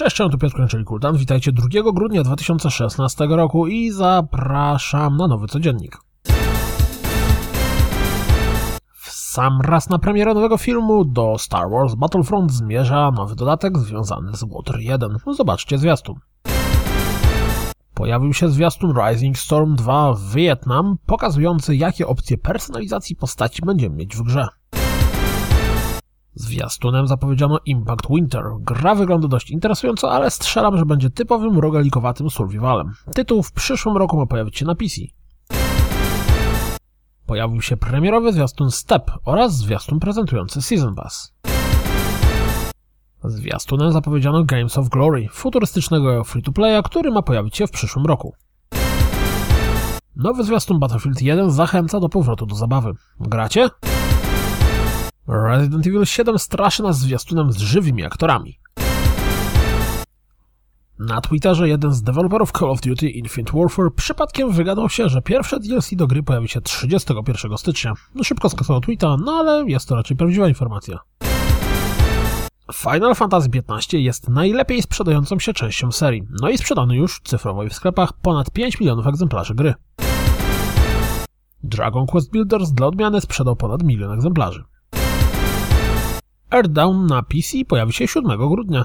Cześć, tu Piotr czyli Kultan. Witajcie 2 grudnia 2016 roku i zapraszam na nowy codziennik. W sam raz na premierę nowego filmu do Star Wars Battlefront zmierza nowy dodatek związany z Water 1. Zobaczcie zwiastun. Pojawił się zwiastun Rising Storm 2 Vietnam, pokazujący jakie opcje personalizacji postaci będziemy mieć w grze. Zwiastunem zapowiedziano Impact Winter. Gra wygląda dość interesująco, ale strzelam, że będzie typowym rogalikowatym survivalem. Tytuł w przyszłym roku ma pojawić się na PC. Pojawił się premierowy zwiastun Step oraz zwiastun prezentujący Season Pass. Zwiastunem zapowiedziano Games of Glory, futurystycznego free-to-playa, który ma pojawić się w przyszłym roku. Nowy zwiastun Battlefield 1 zachęca do powrotu do zabawy. Gracie? Resident Evil 7 straszy nas zwiastunem z żywymi aktorami. Na Twitterze jeden z deweloperów Call of Duty Infinite Warfare przypadkiem wygadał się, że pierwsze DLC do gry pojawi się 31 stycznia. No szybko skasował tweeta, no ale jest to raczej prawdziwa informacja. Final Fantasy XV jest najlepiej sprzedającą się częścią serii, no i sprzedano już cyfrowo i w sklepach ponad 5 milionów egzemplarzy gry. Dragon Quest Builders dla odmiany sprzedał ponad milion egzemplarzy. Earthdown na PC pojawi się 7 grudnia.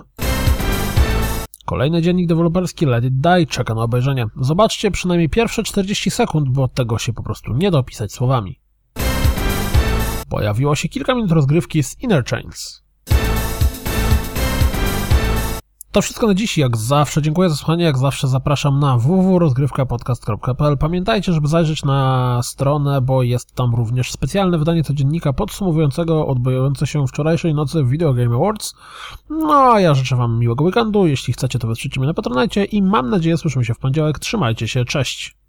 Kolejny dziennik deweloperski Let It Die czeka na obejrzenie. Zobaczcie przynajmniej pierwsze 40 sekund, bo tego się po prostu nie da opisać słowami. Pojawiło się kilka minut rozgrywki z Inner Chains. To wszystko na dziś. Jak zawsze dziękuję za słuchanie. Jak zawsze zapraszam na www.rozgrywkapodcast.pl. Pamiętajcie, żeby zajrzeć na stronę, bo jest tam również specjalne wydanie codziennika podsumowującego odbywające się wczorajszej nocy Video Game Awards. No a ja życzę Wam miłego weekendu. Jeśli chcecie, to wesprzyjcie mnie na Patronite i mam nadzieję słyszymy się w poniedziałek. Trzymajcie się. Cześć!